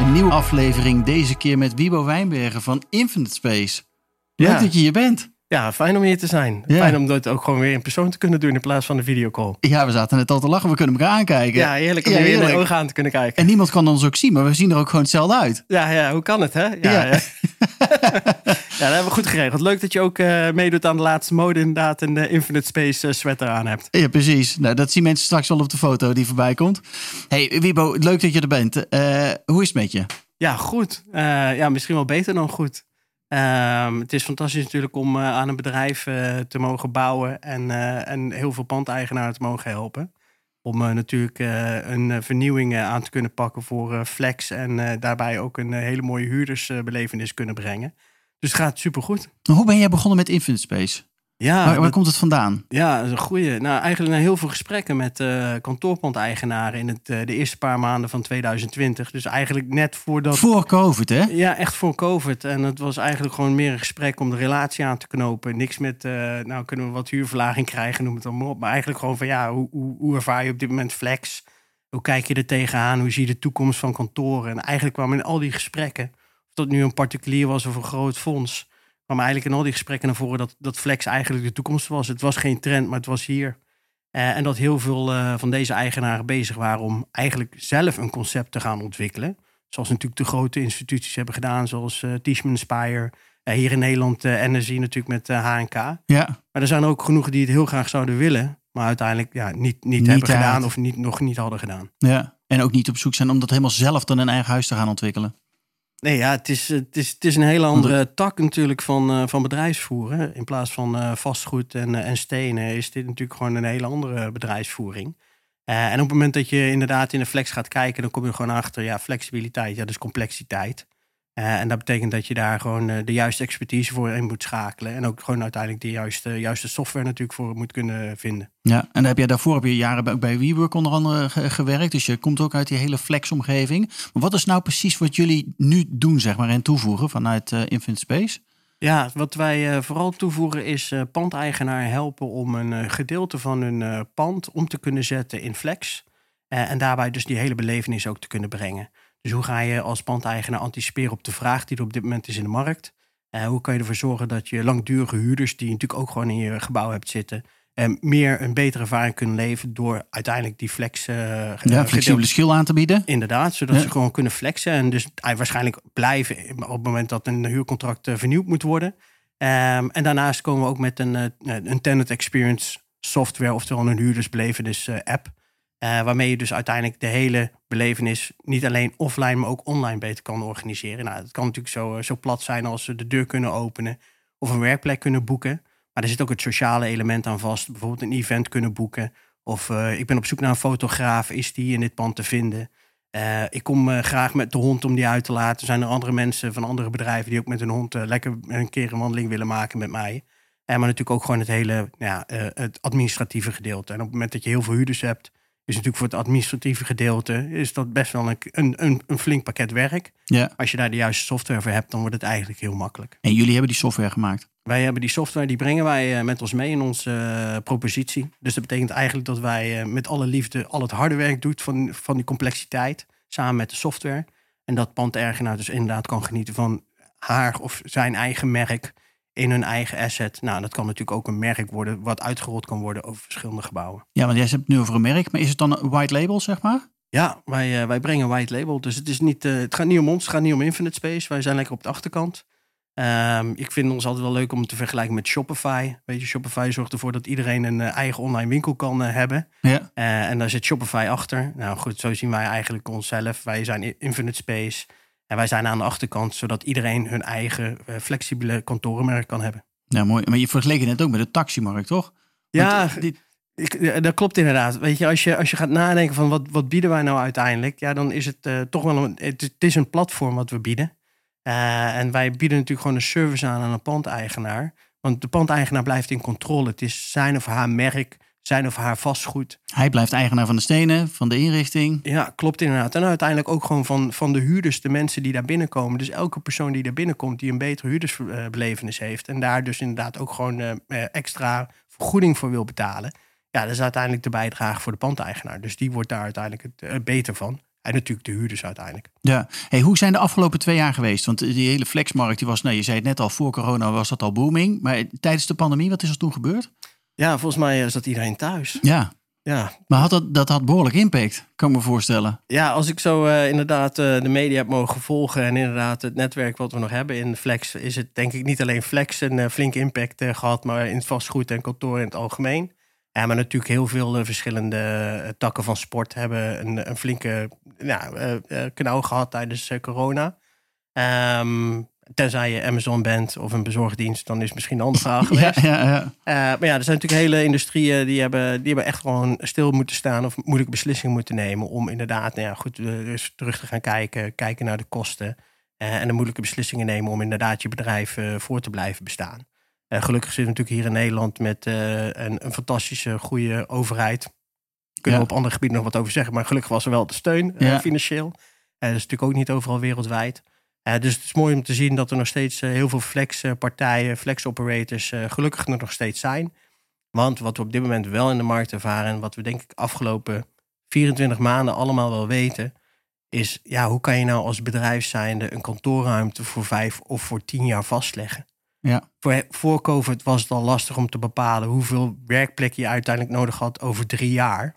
Een nieuwe aflevering, deze keer met Wibo Wijnbergen van Infinite Space. Leuk Ja. dat je hier bent. Ja, fijn om hier te zijn. Ja. Fijn om dat ook gewoon weer in persoon te kunnen doen in plaats van de videocall. Ja, we zaten net al te lachen, we kunnen elkaar aankijken. Ja, heerlijk om Ja, weer in de ogen aan te kunnen kijken. En niemand kan ons ook zien, maar we zien er ook gewoon hetzelfde uit. Ja, ja, hoe kan het, hè? Ja, Ja. ja. dat hebben we goed geregeld. Leuk dat je ook eh, meedoet aan de laatste mode inderdaad en de Infinite Space eh, sweater aan hebt. Ja, precies. Nou, dat zien mensen straks wel op de foto die voorbij komt. Hey, Wibo, leuk dat je er bent. Eh, hoe is het met je? Ja, goed. Ja, misschien wel beter dan goed. Ehm, het is fantastisch natuurlijk om eh, aan een bedrijf eh, te mogen bouwen en, eh, en heel veel pandeigenaren te mogen helpen. Om natuurlijk een vernieuwing aan te kunnen pakken voor Flex en daarbij ook een hele mooie huurdersbelevenis kunnen brengen. Dus het gaat supergoed. Hoe ben jij begonnen met Infinite Space? Ja, waar, waar dat- komt het vandaan? ja, dat is een goeie. Nou, eigenlijk na heel veel gesprekken met eh kantoorpandeigenaren in het, eh, de eerste paar maanden van 2020. Dus eigenlijk net voordat... Voor COVID, hè? Ja, echt voor COVID. En het was eigenlijk gewoon meer een gesprek om de relatie aan te knopen. Niks met, eh, nou kunnen we wat huurverlaging krijgen, noem het dan maar op. Maar eigenlijk gewoon van, ja, hoe, hoe, hoe ervaar je op dit moment flex? Hoe kijk je er tegenaan? Hoe zie je de toekomst van kantoren? En eigenlijk kwam in al die gesprekken, of dat nu een particulier was of een groot fonds, kwam eigenlijk in al die gesprekken naar voren dat, dat flex eigenlijk de toekomst was. Het was geen trend, maar het was hier. Eh, en dat heel veel eh, van deze eigenaren bezig waren om eigenlijk zelf een concept te gaan ontwikkelen. Zoals natuurlijk de grote instituties hebben gedaan, zoals eh Tishman Spire. Hier in Nederland NSI natuurlijk met HNK. Ja. Maar er zijn ook genoeg die het heel graag zouden willen. Maar uiteindelijk ja, niet, niet, Niet hebben uit. gedaan of niet, nog niet hadden gedaan. ja. En ook niet op zoek zijn om dat helemaal zelf dan een eigen huis te gaan ontwikkelen. Nee, ja, het is, het is, het is een hele andere tak natuurlijk van, eh, van bedrijfsvoeren. In plaats van eh, vastgoed en, eh, en stenen is dit natuurlijk gewoon een hele andere bedrijfsvoering. En op het moment dat je inderdaad in de flex gaat kijken, dan kom je gewoon achter, ja, flexibiliteit, ja, dus complexiteit. Eh, en dat betekent dat je daar gewoon eh, de juiste expertise voor in moet schakelen. En ook gewoon uiteindelijk de juiste, juiste software natuurlijk voor moet kunnen vinden. Ja, en dan heb jij daarvoor heb je jaren bij, bij WeWork onder andere ge- gewerkt. Dus je komt ook uit die hele flex-omgeving. Maar wat is nou precies wat jullie nu doen, zeg maar, en toevoegen vanuit eh Infinite Space? Ja, wat wij vooral toevoegen is pandeigenaar helpen om een gedeelte van hun pand om te kunnen zetten in Flex. En daarbij dus die hele belevenis ook te kunnen brengen. Dus hoe ga je als pandeigenaar anticiperen op de vraag die er op dit moment is in de markt? Eh, hoe kan je ervoor zorgen dat je langdurige huurders, die je natuurlijk ook gewoon in je gebouw hebt zitten, eh, meer een betere ervaring kunnen leveren door uiteindelijk die Flex eh Ja, flexibele schil aan te bieden. Inderdaad, zodat Ja. ze gewoon kunnen flexen. En dus waarschijnlijk blijven op het moment dat een huurcontract vernieuwd moet worden. Ehm, en daarnaast komen we ook met een, een tenant experience software, oftewel een huurdersbelevenis eh, app. Eh, waarmee je dus uiteindelijk de hele belevenis niet alleen offline, maar ook online beter kan organiseren. Nou, het kan natuurlijk zo, eh, zo plat zijn als ze de deur kunnen openen of een werkplek kunnen boeken. Maar er zit ook het sociale element aan vast. Bijvoorbeeld een event kunnen boeken. Of eh, ik ben op zoek naar een fotograaf, is die in dit pand te vinden? Ik kom graag met de hond om die uit te laten. Zijn er andere mensen van andere bedrijven die ook met hun hond lekker een keer een wandeling willen maken met mij? Maar natuurlijk ook gewoon het hele ja, het administratieve gedeelte. En op het moment dat je heel veel huurders hebt, is natuurlijk voor het administratieve gedeelte is dat best wel een, een, een, flink pakket werk. Ja. Als je daar de juiste software voor hebt, dan wordt het eigenlijk heel makkelijk. En jullie hebben die software gemaakt. Wij hebben die software, die brengen wij eh, met ons mee in onze eh, propositie. Dus dat betekent eigenlijk dat wij eh, met alle liefde al het harde werk doen van, van die complexiteit. Samen met de software. En dat pandeigenaar dus inderdaad kan genieten van haar of zijn eigen merk in hun eigen asset. Nou, dat kan natuurlijk ook een merk worden wat uitgerold kan worden over verschillende gebouwen. Ja, want jij hebt het nu over een merk. Maar is het dan een white label, zeg maar? Ja, wij, eh, wij brengen white label. Dus het, is niet, eh, het gaat niet om ons, het gaat niet om Infinite Space. Wij zijn lekker op de achterkant. Ehm, ik vind ons altijd wel leuk om te vergelijken met Shopify. Weet je, Shopify zorgt ervoor dat iedereen een eh, eigen online winkel kan hebben. Ja. En daar zit Shopify achter. Nou goed, zo zien wij eigenlijk onszelf. Wij zijn Infinite Space. En wij zijn aan de achterkant, zodat iedereen hun eigen eh, flexibele kantorenmerk kan hebben. Nou, mooi. Maar je vergeleek het net ook met de taximarkt, toch? Ja, Want dit, Ik, ja, dat klopt inderdaad. Weet je, als je, als je gaat nadenken van wat, wat bieden wij nou uiteindelijk, ja, dan is het eh, toch wel een, het, het is een platform wat we bieden. Uh, en wij bieden natuurlijk gewoon een service aan aan een pandeigenaar. Want de pandeigenaar blijft in controle. Het is zijn of haar merk, zijn of haar vastgoed. Hij blijft eigenaar van de stenen, van de inrichting. Ja, klopt inderdaad. En uiteindelijk ook gewoon van, van de huurders, de mensen die daar binnenkomen. Dus elke persoon die daar binnenkomt, die een betere huurdersbelevenis heeft. En daar dus inderdaad ook gewoon uh, extra vergoeding voor wil betalen. Ja, dat is uiteindelijk de bijdrage voor de pandeigenaar. Dus die wordt daar uiteindelijk het, uh, beter van. En natuurlijk de huurders uiteindelijk. Ja, hey, hoe zijn de afgelopen twee jaar geweest? Want die hele flexmarkt, die was, nou, je zei het net al, voor corona was dat al booming. Maar tijdens de pandemie, wat is er toen gebeurd? Ja, volgens mij zat iedereen thuis. Ja. Ja. Maar had dat, dat had behoorlijk impact, kan ik me voorstellen. Ja, als ik zo uh, inderdaad uh, de media heb mogen volgen en inderdaad het netwerk wat we nog hebben in Flex, is het denk ik niet alleen Flex een uh, flinke impact gehad, maar in het vastgoed en kantoor in het algemeen. Ja, maar natuurlijk heel veel verschillende takken van sport hebben een, een flinke nou, knauw gehad tijdens corona. Um, Tenzij je Amazon bent of een bezorgdienst, dan is het misschien een andere vraag geweest. Ja, ja, ja. Uh, maar ja, er zijn natuurlijk hele industrieën die hebben, die hebben echt gewoon stil moeten staan of moeilijke beslissingen moeten nemen om inderdaad nou ja, goed, dus terug te gaan kijken, kijken naar de kosten uh, en de moeilijke beslissingen nemen om inderdaad je bedrijf uh, voor te blijven bestaan. gelukkig zitten we natuurlijk hier in Nederland met een, een, fantastische, goede overheid. Kunnen we op andere gebieden nog wat over zeggen, maar gelukkig was er wel de steun financieel. dat is natuurlijk ook niet overal wereldwijd. Uh, dus het is mooi om te zien dat er nog steeds uh, heel veel flex-partijen, flex-operators uh, gelukkig er nog steeds zijn. Want wat we op dit moment wel in de markt ervaren en wat we denk ik afgelopen 24 maanden allemaal wel weten, is ja, hoe kan je nou als bedrijf zijnde een kantoorruimte voor vijf of voor tien jaar vastleggen? Ja. Voor, voor COVID was het al lastig om te bepalen hoeveel werkplekken je uiteindelijk nodig had over drie jaar.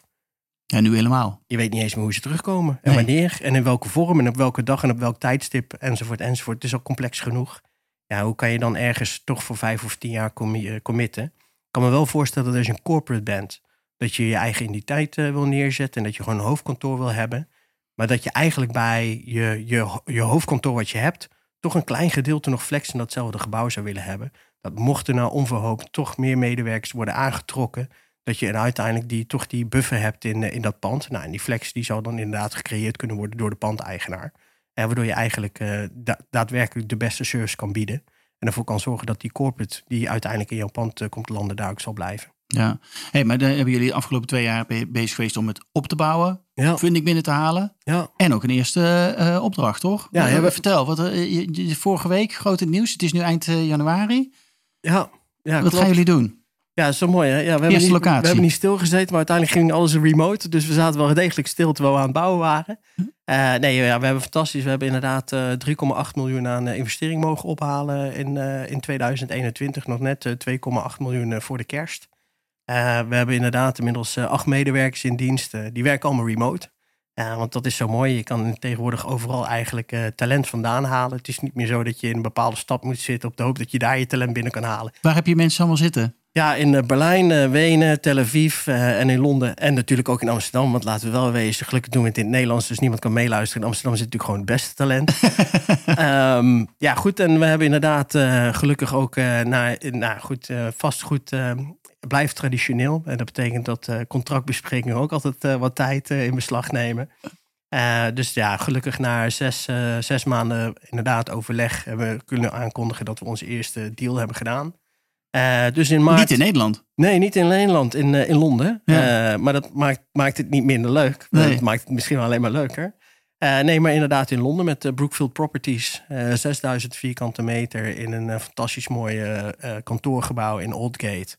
Ja, nu helemaal. Je weet niet eens meer hoe ze terugkomen. En nee. wanneer. En in welke vorm. En op welke dag en op welk tijdstip. Enzovoort enzovoort. Het is al complex genoeg. Ja, hoe kan je dan ergens toch voor vijf of tien jaar committen? Ik kan me wel voorstellen dat als je een corporate bent. Dat je je eigen identiteit uh, wil neerzetten. En dat je gewoon een hoofdkantoor wil hebben. Maar dat je eigenlijk bij je, je, je hoofdkantoor wat je hebt. Toch een klein gedeelte nog flex in datzelfde gebouw zou willen hebben. Dat mochten nou onverhoopt toch meer medewerkers worden aangetrokken dat je uiteindelijk die, toch die buffer hebt in, in dat pand. Nou, en die flex die zal dan inderdaad gecreëerd kunnen worden door de pandeigenaar. En waardoor je eigenlijk uh, da daadwerkelijk de beste service kan bieden. En ervoor kan zorgen dat die corporate die uiteindelijk in jouw pand uh, komt landen, daar ook zal blijven. Ja, hey, maar dan hebben jullie de afgelopen twee jaar bezig geweest om het op te bouwen, ja. funding binnen te halen. Ja. En ook een eerste uh, opdracht, toch? Ja, ja, Vertel, wat, je, vorige week groot het nieuws. Het is nu eind januari. Ja, ja wat klopt. gaan jullie doen? Ja, dat is zo mooi. Hè? Ja, we, hebben Eerste niet, locatie. we hebben niet stilgezeten, maar uiteindelijk ging alles remote. Dus we zaten wel degelijk stil terwijl we aan het bouwen waren. Uh, nee, ja, we hebben fantastisch. We hebben inderdaad uh, 3,8 miljoen aan uh, investering mogen ophalen in, in 2021. Nog net 2,8 miljoen voor de kerst. we hebben inderdaad inmiddels acht medewerkers in dienst. die werken allemaal remote. Ja, want dat is zo mooi. Je kan tegenwoordig overal eigenlijk talent vandaan halen. Het is niet meer zo dat je in een bepaalde stad moet zitten op de hoop dat je daar je talent binnen kan halen. Waar heb je mensen allemaal zitten? Ja, in Berlijn, uh, Wenen, Tel Aviv uh, en in Londen. En natuurlijk ook in Amsterdam. Want laten we wel wezen, gelukkig doen we het in het Nederlands. Dus niemand kan meeluisteren. In Amsterdam zit natuurlijk gewoon het beste talent. um, ja, goed. En we hebben inderdaad uh, gelukkig ook naar, nou goed, vastgoed blijft traditioneel. En dat betekent dat contractbesprekingen ook altijd wat tijd in beslag nemen. dus ja, gelukkig na zes, zes maanden inderdaad overleg hebben we kunnen aankondigen dat we onze eerste deal hebben gedaan. Uh, dus in maart... Niet in Nederland? Nee, niet in Nederland, in, uh, in Londen. Ja. Uh, maar dat maakt, maakt het niet minder leuk. Nee. Dat maakt het misschien wel alleen maar leuker. nee, maar inderdaad in Londen met Brookfield Properties. 6000 vierkante meter in een fantastisch mooi kantoorgebouw in Oldgate.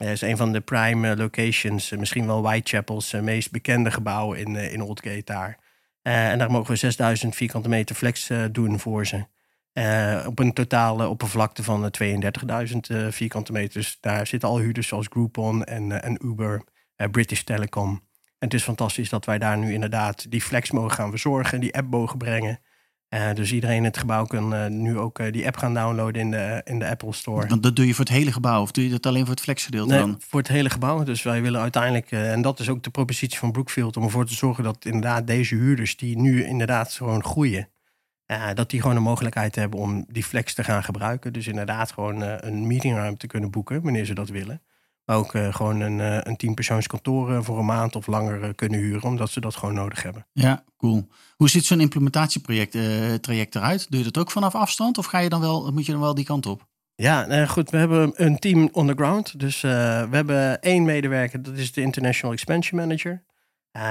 Dat is een van de prime locations. misschien wel Whitechapel's meest bekende gebouw in, in Oldgate daar. en daar mogen we 6000 vierkante meter flex doen voor ze. Op een totale oppervlakte van 32.000 uh, vierkante meters. Daar zitten al huurders zoals Groupon en, en Uber, British Telecom. En het is fantastisch dat wij daar nu inderdaad die flex mogen gaan verzorgen, die app mogen brengen. Dus iedereen in het gebouw kan nu ook die app gaan downloaden in de, in de Apple Store. Want dat doe je voor het hele gebouw of doe je dat alleen voor het flexgedeelte nee, dan? voor het hele gebouw. Dus wij willen uiteindelijk, en dat is ook de propositie van Brookfield, om ervoor te zorgen dat inderdaad deze huurders die nu inderdaad gewoon groeien, dat die gewoon de mogelijkheid hebben om die flex te gaan gebruiken. Dus inderdaad gewoon een meetingruimte kunnen boeken wanneer ze dat willen. Ook uh, gewoon een, uh, een kantoor voor een maand of langer kunnen huren, omdat ze dat gewoon nodig hebben. Ja, cool. Hoe ziet zo'n implementatieproject traject eruit? Doe je dat ook vanaf afstand of ga je dan wel, moet je dan wel die kant op? Ja, goed, we hebben een team on the ground. Dus we hebben één medewerker, dat is de International Expansion Manager.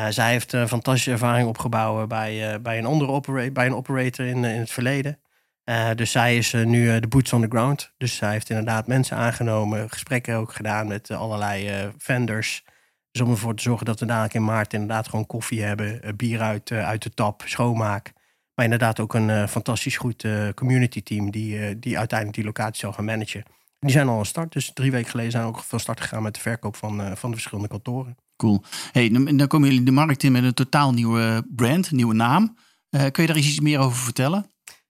zij heeft een fantastische ervaring opgebouwd bij, bij, een andere opera bij een operator in, in het verleden. Uh, dus zij is uh, nu uh, de boots on the ground. Dus zij heeft inderdaad mensen aangenomen, gesprekken ook gedaan met allerlei vendors. Dus om ervoor te zorgen dat we dadelijk in maart inderdaad gewoon koffie hebben, bier uit, uit de tap, schoonmaak. Maar inderdaad ook een fantastisch goed community team die, die uiteindelijk die locatie zal gaan managen. Die zijn al aan start. Dus drie weken geleden zijn we ook van start gegaan met de verkoop van, van de verschillende kantoren. Cool. Hey, dan komen jullie de markt in met een totaal nieuwe brand, nieuwe naam. kun je daar iets meer over vertellen?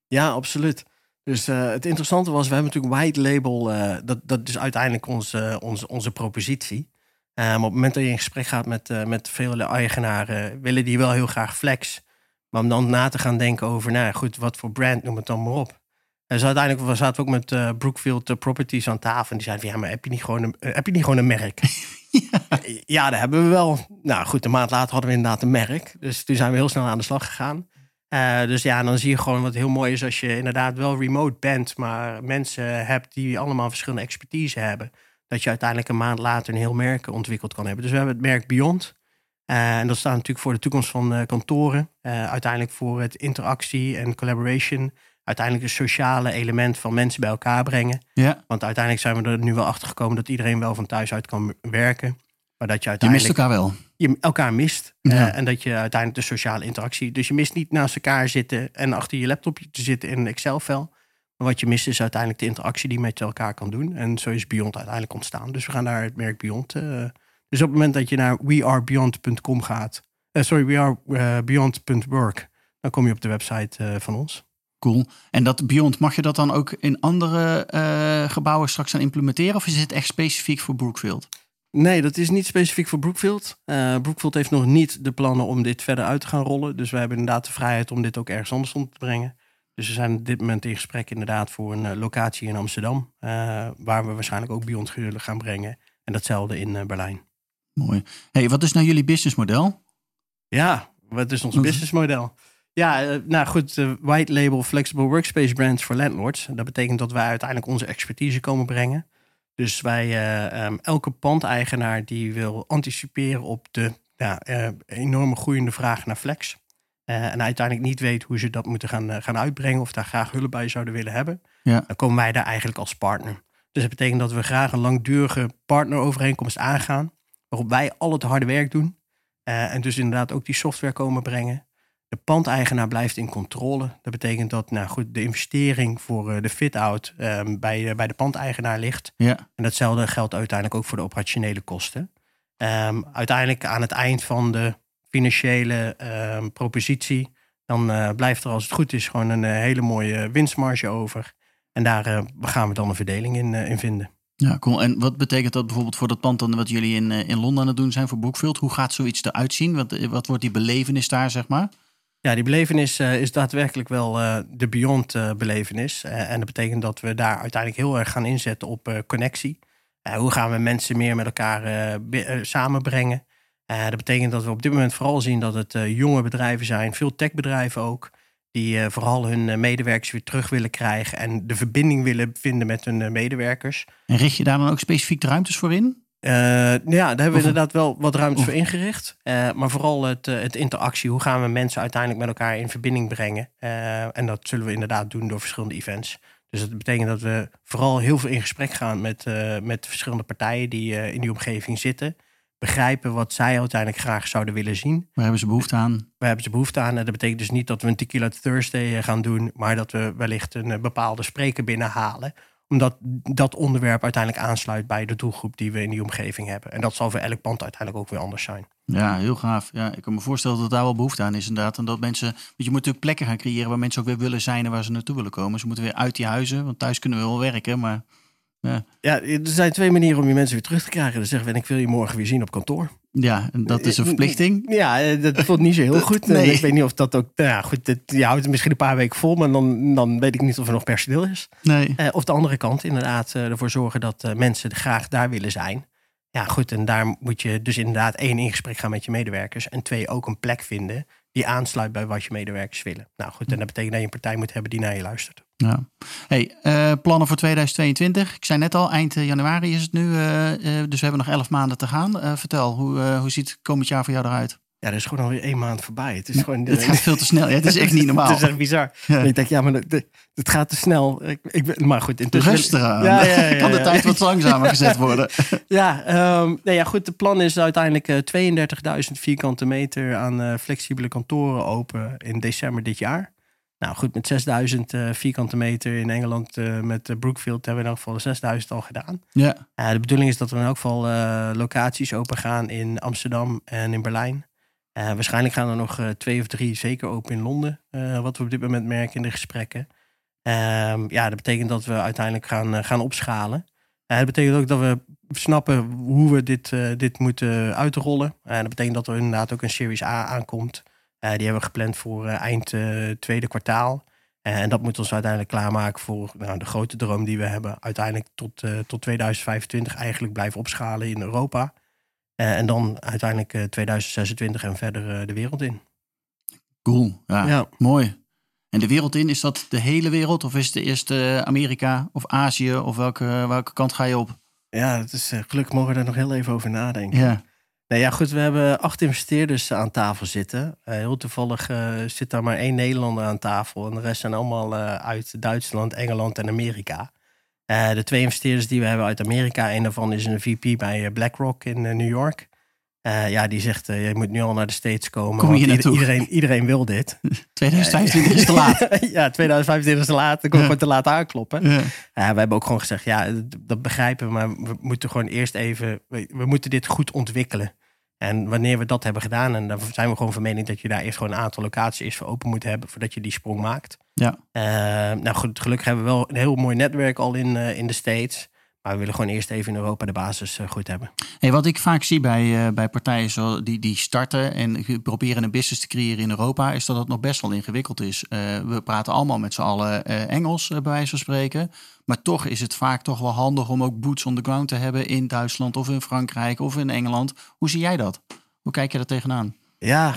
Ja, absoluut. Dus uh, het interessante was, we hebben natuurlijk white label, uh, dat, dat is uiteindelijk onze, onze, onze propositie. Uh, maar op het moment dat je in gesprek gaat met, met vele eigenaren, willen die wel heel graag flex. Maar om dan na te gaan denken over, nou goed, wat voor brand, noem het dan maar op. Dus uiteindelijk zaten we ook met Brookfield Properties aan tafel. En die zeiden van, ja, maar heb je niet gewoon een, heb je niet gewoon een merk? ja. ja, dat hebben we wel. Nou goed, een maand later hadden we inderdaad een merk. Dus toen zijn we heel snel aan de slag gegaan. Uh, dus ja, dan zie je gewoon wat heel mooi is als je inderdaad wel remote bent, maar mensen hebt die allemaal verschillende expertise hebben. Dat je uiteindelijk een maand later een heel merk ontwikkeld kan hebben. Dus we hebben het merk Beyond. Uh, en dat staat natuurlijk voor de toekomst van uh, kantoren. uiteindelijk voor het interactie en collaboration. Uiteindelijk het sociale element van mensen bij elkaar brengen. Ja. Want uiteindelijk zijn we er nu wel achter gekomen dat iedereen wel van thuis uit kan werken. Maar dat je uiteindelijk... Je mist elkaar wel. Je elkaar mist. Eh, en dat je uiteindelijk de sociale interactie... Dus je mist niet naast elkaar zitten en achter je laptop te zitten in een Excel-vel. Maar wat je mist is uiteindelijk de interactie die je met elkaar kan doen. En zo is Beyond uiteindelijk ontstaan. Dus we gaan naar het merk Beyond. Uh, dus op het moment dat je naar wearebeyond.com gaat... Uh, sorry, wearebeyond.work... dan kom je op de website van ons. Cool. En dat Beyond, mag je dat dan ook in andere gebouwen straks gaan implementeren? Of is het echt specifiek voor Brookfield? Nee, dat is niet specifiek voor Brookfield. Uh, Brookfield heeft nog niet de plannen om dit verder uit te gaan rollen. Dus wij hebben inderdaad de vrijheid om dit ook ergens anders om te brengen. Dus we zijn op dit moment in gesprek inderdaad voor een uh, locatie in Amsterdam. Uh, waar we waarschijnlijk ook Beyond zullen gaan brengen. En datzelfde in Berlijn. Mooi. Hey, wat is nou jullie businessmodel? Ja, wat is ons businessmodel? Ja, nou goed, white label flexible workspace brands voor landlords. Dat betekent dat wij uiteindelijk onze expertise komen brengen. Dus wij, uh, elke pandeigenaar die wil anticiperen op de ja, uh, enorme groeiende vraag naar flex. Uh, en uiteindelijk niet weet hoe ze dat moeten gaan, gaan uitbrengen of daar graag hulp bij zouden willen hebben. Ja. Dan komen wij daar eigenlijk als partner. Dus dat betekent dat we graag een langdurige partnerovereenkomst aangaan. Waarop wij al het harde werk doen. en dus inderdaad ook die software komen brengen. De pandeigenaar blijft in controle. Dat betekent dat nou goed, de investering voor uh, de fit-out um, bij, uh, bij de pandeigenaar ligt. Ja. En datzelfde geldt uiteindelijk ook voor de operationele kosten. Um, uiteindelijk aan het eind van de financiële um, propositie, dan uh, blijft er als het goed is gewoon een hele mooie winstmarge over. En daar gaan we dan een verdeling in, in vinden. Ja, cool. En wat betekent dat bijvoorbeeld voor dat pand dan wat jullie in, in Londen aan het doen zijn voor Brookfield? Hoe gaat zoiets eruit zien? Wat, wat wordt die belevenis daar, zeg maar? Ja, die belevenis uh, is daadwerkelijk wel uh, de Beyond uh, belevenis. en dat betekent dat we daar uiteindelijk heel erg gaan inzetten op connectie. hoe gaan we mensen meer met elkaar samenbrengen? dat betekent dat we op dit moment vooral zien dat het jonge bedrijven zijn, veel techbedrijven ook, die vooral hun medewerkers weer terug willen krijgen en de verbinding willen vinden met hun medewerkers. En richt je daar dan ook specifiek de ruimtes voor in? Uh, ja, daar hebben we inderdaad wel wat ruimte voor ingericht. Uh, maar vooral het, uh, het interactie. Hoe gaan we mensen uiteindelijk met elkaar in verbinding brengen? en dat zullen we inderdaad doen door verschillende events. Dus dat betekent dat we vooral heel veel in gesprek gaan met, met verschillende partijen die in die omgeving zitten. Begrijpen wat zij uiteindelijk graag zouden willen zien. Waar hebben ze behoefte aan? Waar hebben ze behoefte aan? En dat betekent dus niet dat we een Tequila Thursday gaan doen, maar dat we wellicht een bepaalde spreker binnenhalen omdat dat onderwerp uiteindelijk aansluit bij de doelgroep die we in die omgeving hebben. En dat zal voor elk pand uiteindelijk ook weer anders zijn. Ja, heel gaaf. Ja, ik kan me voorstellen dat daar wel behoefte aan is inderdaad. En dat mensen, want je moet natuurlijk plekken gaan creëren waar mensen ook weer willen zijn en waar ze naartoe willen komen. Ze moeten weer uit die huizen, want thuis kunnen we wel werken, maar ja. ja, er zijn twee manieren om je mensen weer terug te krijgen. Dan zeggen we, ik wil je morgen weer zien op kantoor. Ja, en dat is een verplichting. Ja, eh, dat voelt niet zo heel goed. Nee. Ik weet niet of dat ook... Nou ja, goed, je houdt het misschien een paar weken vol, maar dan, dan weet ik niet of er nog personeel is. Nee. Uh, of de andere kant, inderdaad, uh, ervoor zorgen dat uh, mensen graag daar willen zijn. Ja, goed. En daar moet je dus inderdaad één in gesprek gaan met je medewerkers. En twee, ook een plek vinden die aansluit bij wat je medewerkers willen. Nou goed, en dat betekent dat je een partij moet hebben die naar je luistert. Ja. Hey, uh, plannen voor 2022. Ik zei net al, eind januari is het nu. Uh, dus we hebben nog elf maanden te gaan. vertel, hoe, hoe ziet het komend jaar voor jou eruit? Ja, er is gewoon alweer één maand voorbij. Het, is gewoon, het gaat veel te snel. Ja, het is echt niet normaal. het is echt bizar. Ja. Ik denk, ja, maar het gaat te snel. Ik, ik, maar goed, intussen... Rustig aan. Ja, ja, ja, kan de tijd wat langzamer gezet worden? ja, um, nee, ja, goed. De plan is uiteindelijk uh, 32.000 vierkante meter aan uh, flexibele kantoren open in december dit jaar. Nou goed, met 6000 uh, vierkante meter in Engeland uh, met uh, Brookfield hebben we in elk geval de 6000 al gedaan. Ja. de bedoeling is dat we in elk geval locaties open gaan in Amsterdam en in Berlijn. Waarschijnlijk gaan er nog twee of drie zeker open in Londen, wat we op dit moment merken in de gesprekken. Ehm, ja, dat betekent dat we uiteindelijk gaan, gaan opschalen. dat betekent ook dat we snappen hoe we dit, dit moeten uitrollen. En dat betekent dat er inderdaad ook een Series A aankomt. Die hebben we gepland voor eind tweede kwartaal. en dat moet ons uiteindelijk klaarmaken voor nou, de grote droom die we hebben. Uiteindelijk tot, tot 2025 eigenlijk blijven opschalen in Europa. En dan uiteindelijk 2026 en verder de wereld in. Cool, ja, ja, mooi. En de wereld in, is dat de hele wereld? Of is het eerst Amerika of Azië? Of welke, welke kant ga je op? Ja, het is, gelukkig mogen we daar nog heel even over nadenken. Ja. Nou ja, goed, we hebben acht investeerders aan tafel zitten. Uh, heel toevallig uh, zit daar maar één Nederlander aan tafel. En de rest zijn allemaal uh, uit Duitsland, Engeland en Amerika. De twee investeerders die we hebben uit Amerika, een daarvan is een VP bij BlackRock in New York. ja, die zegt, je moet nu al naar de States komen. Kom? Iedereen, iedereen wil dit. 2025 is te laat. ja, 2025 is te laat. Dan kom gewoon te laat aankloppen. Ja. we hebben ook gewoon gezegd, ja, dat begrijpen we. Maar we moeten gewoon eerst even, we moeten dit goed ontwikkelen. En wanneer we dat hebben gedaan, en dan zijn we gewoon van mening dat je daar eerst gewoon een aantal locaties eerst voor open moet hebben voordat je die sprong maakt. Ja. Uh, nou goed, gelukkig hebben we wel een heel mooi netwerk al in, uh, in de States. Maar we willen gewoon eerst even in Europa de basis uh, goed hebben. Hey, wat ik vaak zie bij, bij partijen zo, die, die starten en proberen een business te creëren in Europa, is dat het nog best wel ingewikkeld is. we praten allemaal met z'n allen Engels, bij wijze van spreken. Maar toch is het vaak toch wel handig om ook boots on the ground te hebben in Duitsland of in Frankrijk of in Engeland. Hoe zie jij dat? Hoe kijk je daar tegenaan? Ja,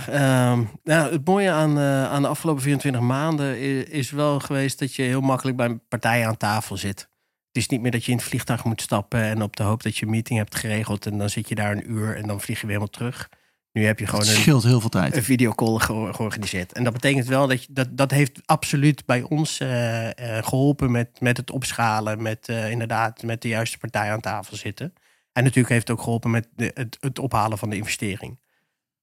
um, nou, het mooie aan, uh, aan de afgelopen 24 maanden is, is, wel geweest dat je heel makkelijk bij een partij aan tafel zit. Het is niet meer dat je in het vliegtuig moet stappen en op de hoop dat je een meeting hebt geregeld en dan zit je daar een uur en dan vlieg je weer helemaal terug. Nu heb je gewoon scheelt een, heel veel tijd. een videocall georganiseerd. En dat betekent wel dat je, dat, dat heeft absoluut bij ons uh, uh, geholpen met, met het opschalen, met inderdaad met de juiste partij aan tafel zitten. En natuurlijk heeft het ook geholpen met de, het, het ophalen van de investering.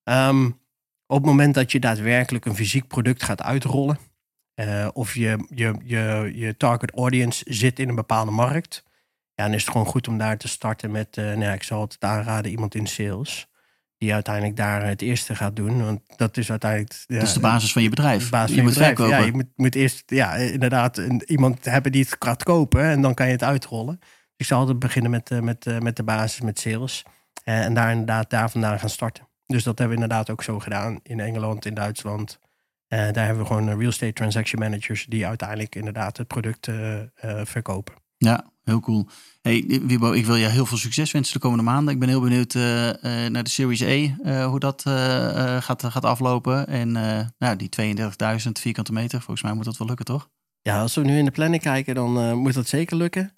Um, op het moment dat je daadwerkelijk een fysiek product gaat uitrollen, of je, je, je, je target audience zit in een bepaalde markt, ja, dan is het gewoon goed om daar te starten met, nou ja, ik zal het aanraden, iemand in sales die uiteindelijk daar het eerste gaat doen. Want dat is uiteindelijk. Ja, dat is de basis van je bedrijf. Basis je van je bedrijf. Ja, je moet, moet eerst ja, inderdaad een, iemand hebben die het gaat kopen en dan kan je het uitrollen. Ik zal altijd beginnen met, uh, met, uh, met de basis, met sales. Uh, en daar inderdaad daar vandaan gaan starten. Dus dat hebben we inderdaad ook zo gedaan in Engeland, in Duitsland. daar hebben we gewoon real estate transaction managers die uiteindelijk inderdaad het product verkopen. Ja, heel cool. Hey, Wibo, ik wil je heel veel succes wensen de komende maanden. Ik ben heel benieuwd uh, uh, naar de Series uh, hoe dat gaat, gaat aflopen. En nou, die 32.000 vierkante meter, volgens mij moet dat wel lukken, toch? Ja, als we nu in de planning kijken, dan moet dat zeker lukken.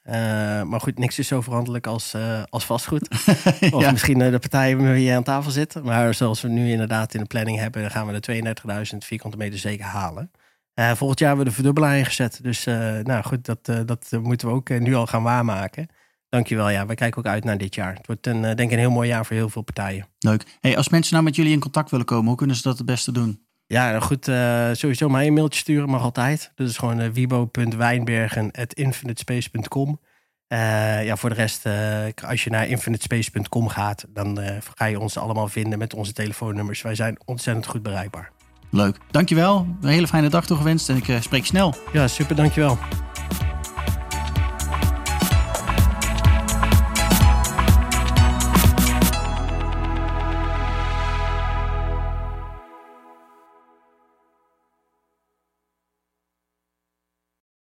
maar goed, niks is zo veranderlijk als, als vastgoed. of misschien de partijen je aan tafel zit. Maar zoals we nu inderdaad in de planning hebben, dan gaan we de 32.000 vierkante meter zeker halen. Volgend jaar hebben we de verdubbelaar ingezet. Dus nou goed, dat, dat moeten we ook nu al gaan waarmaken. Dankjewel. Ja, wij kijken ook uit naar dit jaar. Het wordt een, denk ik een heel mooi jaar voor heel veel partijen. Leuk. Hey, als mensen nou met jullie in contact willen komen, hoe kunnen ze dat het beste doen? Ja, nou goed, sowieso mij een mailtje sturen mag altijd. Dat is gewoon uh, wibo.wijnbergen.infinitespace.com. ja, voor de rest, als je naar infinitespace.com gaat, dan ga je ons allemaal vinden met onze telefoonnummers. Wij zijn ontzettend goed bereikbaar. Leuk. Dankjewel. Een hele fijne dag toegewenst en ik uh, spreek snel. Ja, super. Dankjewel.